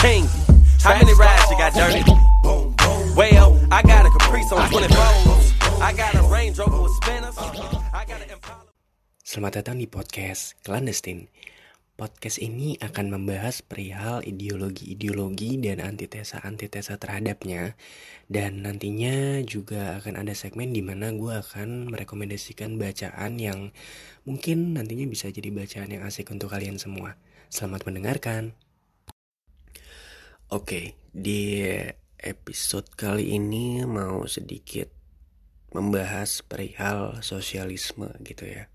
king. How many rides you got dirty? Well, I got a Caprice on 24. I got a Range Rover with spinners. I got an Impala. Selamat datang di podcast Clandestine. Podcast ini akan membahas perihal ideologi-ideologi dan antitesa-antitesa terhadapnya. Dan nantinya juga akan ada segmen di mana gue akan merekomendasikan bacaan yang mungkin nantinya bisa jadi bacaan yang asik untuk kalian semua. Selamat mendengarkan. Oke, di episode kali ini mau sedikit membahas perihal sosialisme gitu ya.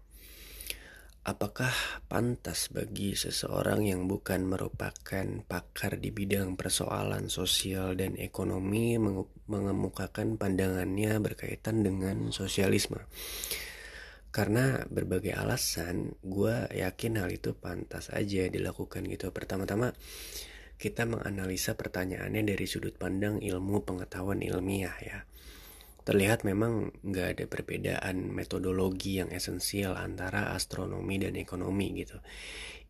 Apakah pantas bagi seseorang yang bukan merupakan pakar di bidang persoalan sosial dan ekonomi mengemukakan pandangannya berkaitan dengan sosialisme? Karena berbagai alasan, gue yakin hal itu pantas aja dilakukan gitu. Pertama-tama, kita menganalisa pertanyaannya dari sudut pandang ilmu pengetahuan ilmiah ya Terlihat memang nggak ada perbedaan metodologi yang esensial antara astronomi dan ekonomi gitu.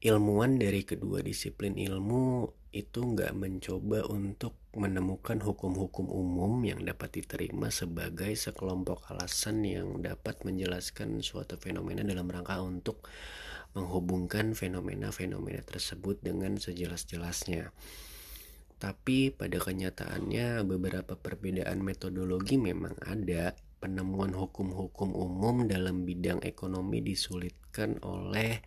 Ilmuwan dari kedua disiplin ilmu itu nggak mencoba untuk menemukan hukum-hukum umum yang dapat diterima sebagai sekelompok alasan yang dapat menjelaskan suatu fenomena dalam rangka untuk menghubungkan fenomena-fenomena tersebut dengan sejelas-jelasnya. Tapi pada kenyataannya beberapa perbedaan metodologi memang ada. Penemuan hukum-hukum umum dalam bidang ekonomi disulitkan oleh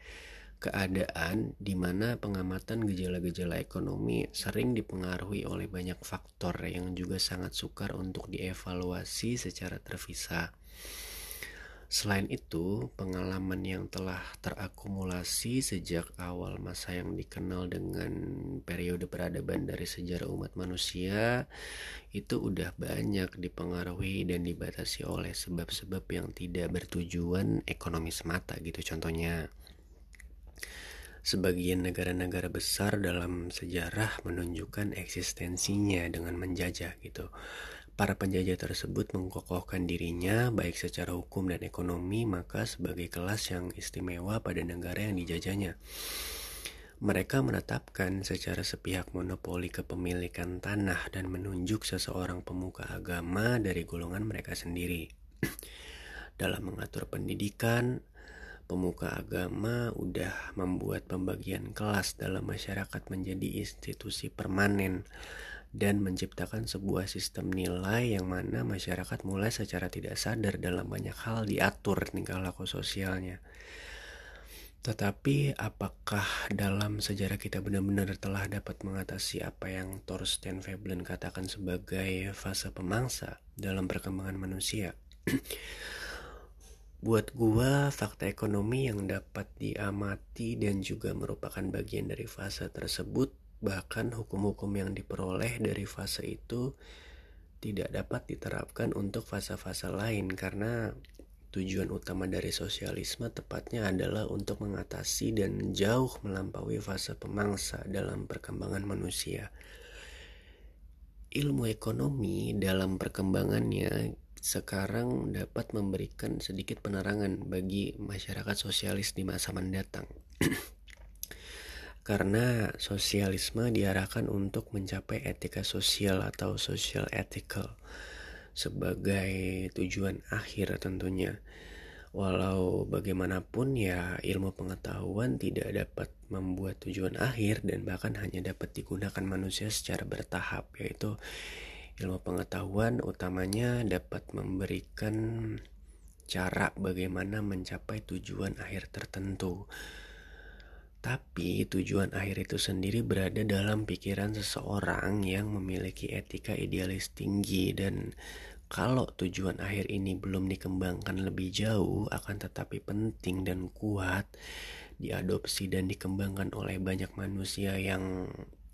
keadaan di mana pengamatan gejala-gejala ekonomi sering dipengaruhi oleh banyak faktor yang juga sangat sukar untuk dievaluasi secara terpisah. Selain itu, pengalaman yang telah terakumulasi sejak awal masa yang dikenal dengan periode peradaban dari sejarah umat manusia itu udah banyak dipengaruhi dan dibatasi oleh sebab-sebab yang tidak bertujuan ekonomi semata gitu contohnya. Sebagian negara-negara besar dalam sejarah menunjukkan eksistensinya dengan menjajah gitu Para penjajah tersebut mengkokohkan dirinya baik secara hukum dan ekonomi maka sebagai kelas yang istimewa pada negara yang dijajahnya. Mereka menetapkan secara sepihak monopoli kepemilikan tanah dan menunjuk seseorang pemuka agama dari golongan mereka sendiri. Dalam mengatur pendidikan, pemuka agama udah membuat pembagian kelas dalam masyarakat menjadi institusi permanen dan menciptakan sebuah sistem nilai yang mana masyarakat mulai secara tidak sadar dalam banyak hal diatur tingkah laku sosialnya. Tetapi apakah dalam sejarah kita benar-benar telah dapat mengatasi apa yang Thorstein Veblen katakan sebagai fase pemangsa dalam perkembangan manusia? Buat gua, fakta ekonomi yang dapat diamati dan juga merupakan bagian dari fase tersebut Bahkan hukum-hukum yang diperoleh dari fase itu tidak dapat diterapkan untuk fase-fase lain karena tujuan utama dari sosialisme tepatnya adalah untuk mengatasi dan jauh melampaui fase pemangsa dalam perkembangan manusia. Ilmu ekonomi dalam perkembangannya sekarang dapat memberikan sedikit penerangan bagi masyarakat sosialis di masa mendatang. karena sosialisme diarahkan untuk mencapai etika sosial atau social ethical sebagai tujuan akhir tentunya. Walau bagaimanapun ya ilmu pengetahuan tidak dapat membuat tujuan akhir dan bahkan hanya dapat digunakan manusia secara bertahap yaitu ilmu pengetahuan utamanya dapat memberikan cara bagaimana mencapai tujuan akhir tertentu tapi tujuan akhir itu sendiri berada dalam pikiran seseorang yang memiliki etika idealis tinggi dan kalau tujuan akhir ini belum dikembangkan lebih jauh akan tetapi penting dan kuat diadopsi dan dikembangkan oleh banyak manusia yang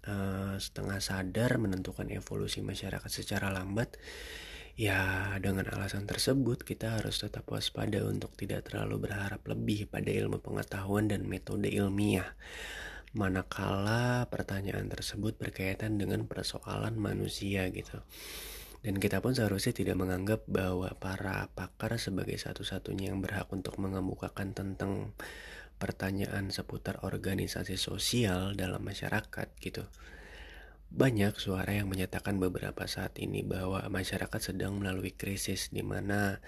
uh, setengah sadar menentukan evolusi masyarakat secara lambat Ya, dengan alasan tersebut, kita harus tetap waspada untuk tidak terlalu berharap lebih pada ilmu pengetahuan dan metode ilmiah. Manakala pertanyaan tersebut berkaitan dengan persoalan manusia gitu. Dan kita pun seharusnya tidak menganggap bahwa para pakar sebagai satu-satunya yang berhak untuk mengemukakan tentang pertanyaan seputar organisasi sosial dalam masyarakat gitu. Banyak suara yang menyatakan beberapa saat ini bahwa masyarakat sedang melalui krisis di mana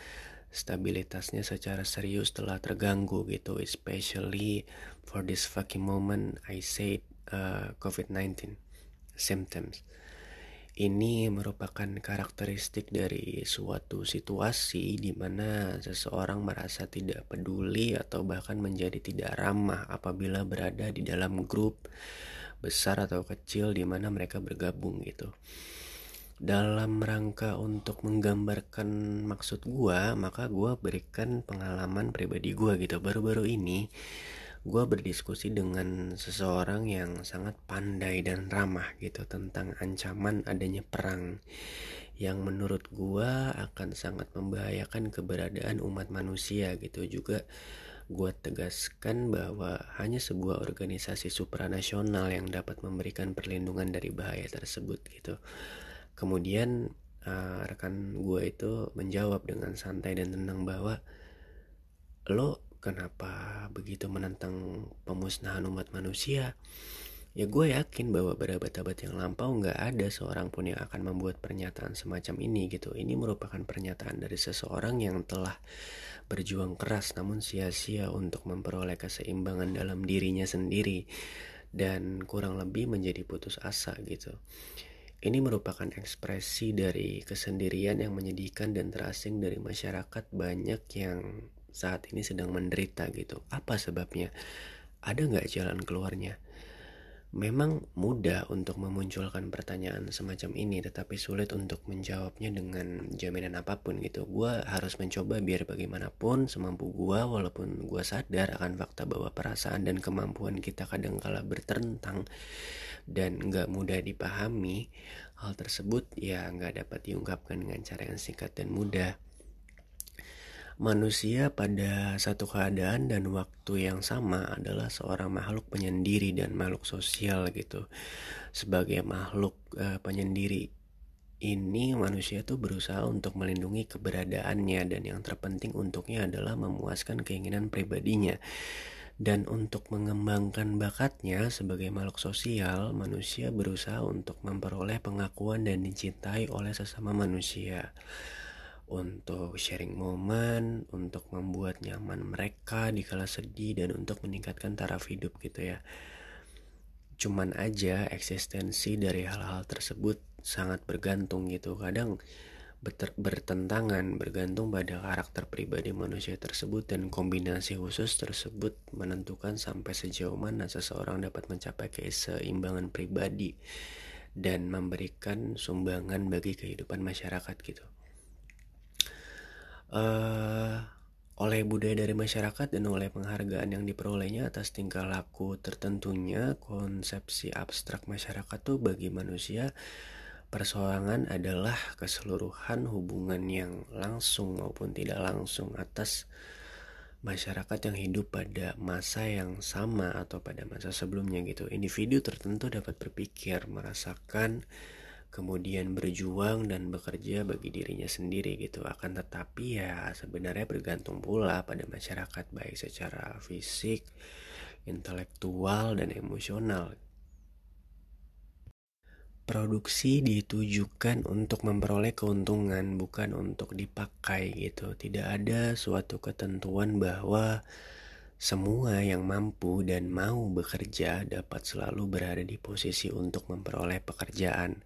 stabilitasnya secara serius telah terganggu gitu, especially for this fucking moment I said uh, COVID-19 symptoms. Ini merupakan karakteristik dari suatu situasi di mana seseorang merasa tidak peduli atau bahkan menjadi tidak ramah apabila berada di dalam grup besar atau kecil di mana mereka bergabung gitu. Dalam rangka untuk menggambarkan maksud gua, maka gua berikan pengalaman pribadi gua gitu. Baru-baru ini gua berdiskusi dengan seseorang yang sangat pandai dan ramah gitu tentang ancaman adanya perang yang menurut gua akan sangat membahayakan keberadaan umat manusia gitu juga gue tegaskan bahwa hanya sebuah organisasi supranasional yang dapat memberikan perlindungan dari bahaya tersebut gitu. Kemudian uh, rekan gue itu menjawab dengan santai dan tenang bahwa lo kenapa begitu menentang pemusnahan umat manusia? Ya gue yakin bahwa pada abad-abad yang lampau nggak ada seorang pun yang akan membuat pernyataan semacam ini gitu. Ini merupakan pernyataan dari seseorang yang telah berjuang keras namun sia-sia untuk memperoleh keseimbangan dalam dirinya sendiri dan kurang lebih menjadi putus asa gitu. Ini merupakan ekspresi dari kesendirian yang menyedihkan dan terasing dari masyarakat banyak yang saat ini sedang menderita gitu. Apa sebabnya? Ada nggak jalan keluarnya? Memang mudah untuk memunculkan pertanyaan semacam ini, tetapi sulit untuk menjawabnya dengan jaminan apa pun gitu. Gue harus mencoba biar bagaimanapun semampu gue, walaupun gue sadar akan fakta bahwa perasaan dan kemampuan kita kadangkala bertentang dan gak mudah dipahami. Hal tersebut ya gak dapat diungkapkan dengan cara yang singkat dan mudah manusia pada satu keadaan dan waktu yang sama adalah seorang makhluk penyendiri dan makhluk sosial gitu. Sebagai makhluk uh, penyendiri ini manusia tuh berusaha untuk melindungi keberadaannya dan yang terpenting untuknya adalah memuaskan keinginan pribadinya. Dan untuk mengembangkan bakatnya sebagai makhluk sosial, manusia berusaha untuk memperoleh pengakuan dan dicintai oleh sesama manusia untuk sharing momen, untuk membuat nyaman mereka di kala sedih dan untuk meningkatkan taraf hidup gitu ya. Cuman aja eksistensi dari hal-hal tersebut sangat bergantung gitu. Kadang bertentangan bergantung pada karakter pribadi manusia tersebut dan kombinasi khusus tersebut menentukan sampai sejauh mana seseorang dapat mencapai keseimbangan pribadi dan memberikan sumbangan bagi kehidupan masyarakat gitu uh, oleh budaya dari masyarakat dan oleh penghargaan yang diperolehnya atas tingkah laku tertentunya konsepsi abstrak masyarakat tuh bagi manusia persoalangan adalah keseluruhan hubungan yang langsung maupun tidak langsung atas masyarakat yang hidup pada masa yang sama atau pada masa sebelumnya gitu. Individu tertentu dapat berpikir merasakan kemudian berjuang dan bekerja bagi dirinya sendiri gitu. Akan tetapi ya sebenarnya bergantung pula pada masyarakat baik secara fisik intelektual dan emosional. Produksi ditujukan untuk memperoleh keuntungan bukan untuk dipakai gitu. Tidak ada suatu ketentuan bahwa semua yang mampu dan mau bekerja dapat selalu berada di posisi untuk memperoleh pekerjaan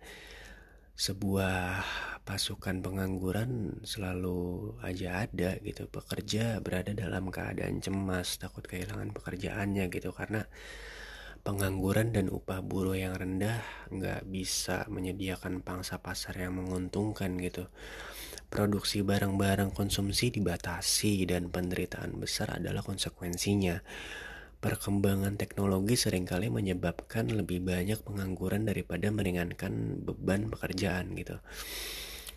sebuah pasukan pengangguran selalu aja ada gitu. Pekerja berada dalam keadaan cemas takut kehilangan pekerjaannya gitu. Karena pengangguran dan upah buruh yang rendah nggak bisa menyediakan pangsa pasar yang menguntungkan gitu. Produksi barang-barang konsumsi dibatasi dan penderitaan besar adalah konsekuensinya perkembangan teknologi sering kali menyebabkan lebih banyak pengangguran daripada meringankan beban pekerjaan gitu.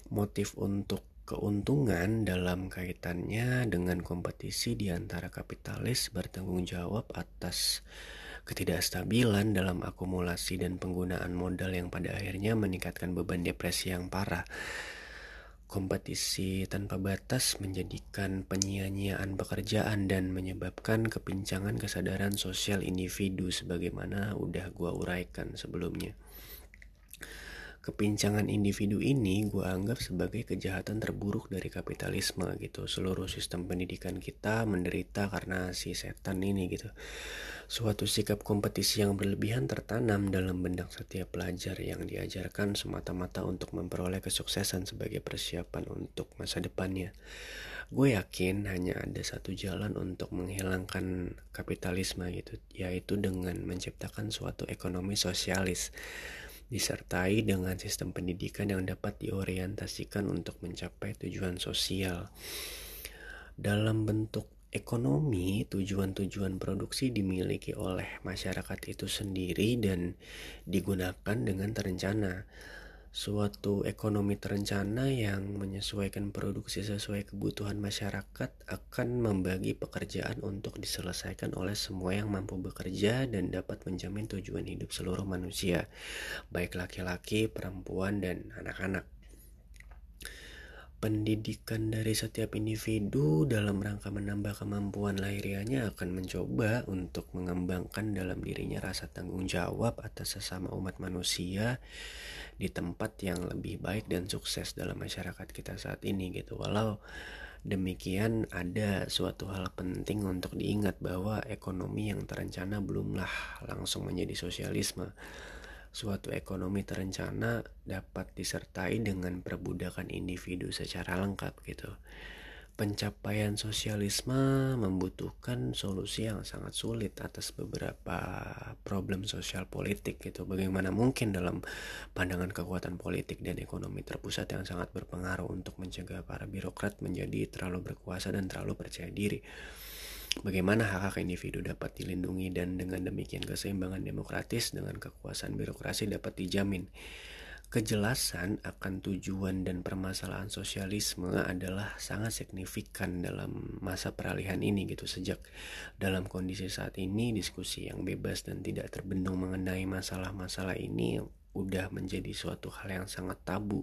Motif untuk keuntungan dalam kaitannya dengan kompetisi di antara kapitalis bertanggung jawab atas ketidakstabilan dalam akumulasi dan penggunaan modal yang pada akhirnya meningkatkan beban depresi yang parah. Kompetisi tanpa batas menjadikan penyia-nyiaan pekerjaan dan menyebabkan kepincangan kesadaran sosial individu sebagaimana udah gua uraikan sebelumnya. Kepincangan individu ini gue anggap sebagai kejahatan terburuk dari kapitalisme gitu. Seluruh sistem pendidikan kita menderita karena si setan ini gitu. Suatu sikap kompetisi yang berlebihan tertanam dalam benak setiap pelajar yang diajarkan semata-mata untuk memperoleh kesuksesan sebagai persiapan untuk masa depannya. Gue yakin hanya ada satu jalan untuk menghilangkan kapitalisme gitu, yaitu dengan menciptakan suatu ekonomi sosialis disertai dengan sistem pendidikan yang dapat diorientasikan untuk mencapai tujuan sosial. Dalam bentuk ekonomi, tujuan-tujuan produksi dimiliki oleh masyarakat itu sendiri dan digunakan dengan terencana suatu ekonomi terencana yang menyesuaikan produksi sesuai kebutuhan masyarakat akan membagi pekerjaan untuk diselesaikan oleh semua yang mampu bekerja dan dapat menjamin tujuan hidup seluruh manusia, baik laki-laki, perempuan, dan anak-anak. Pendidikan dari setiap individu dalam rangka menambah kemampuan lahiriahnya akan mencoba untuk mengembangkan dalam dirinya rasa tanggung jawab atas sesama umat manusia di tempat yang lebih baik dan sukses dalam masyarakat kita saat ini gitu. Walau demikian ada suatu hal penting untuk diingat bahwa ekonomi yang terencana belumlah langsung menjadi sosialisme suatu ekonomi terencana dapat disertai dengan perbudakan individu secara lengkap gitu. Pencapaian sosialisme membutuhkan solusi yang sangat sulit atas beberapa problem sosial politik gitu. Bagaimana mungkin dalam pandangan kekuatan politik dan ekonomi terpusat yang sangat berpengaruh untuk mencegah para birokrat menjadi terlalu berkuasa dan terlalu percaya diri. Bagaimana hak-hak individu dapat dilindungi dan dengan demikian keseimbangan demokratis dengan kekuasaan birokrasi dapat dijamin. Kejelasan akan tujuan dan permasalahan sosialisme adalah sangat signifikan dalam masa peralihan ini gitu sejak dalam kondisi saat ini diskusi yang bebas dan tidak terbendung mengenai masalah-masalah ini udah menjadi suatu hal yang sangat tabu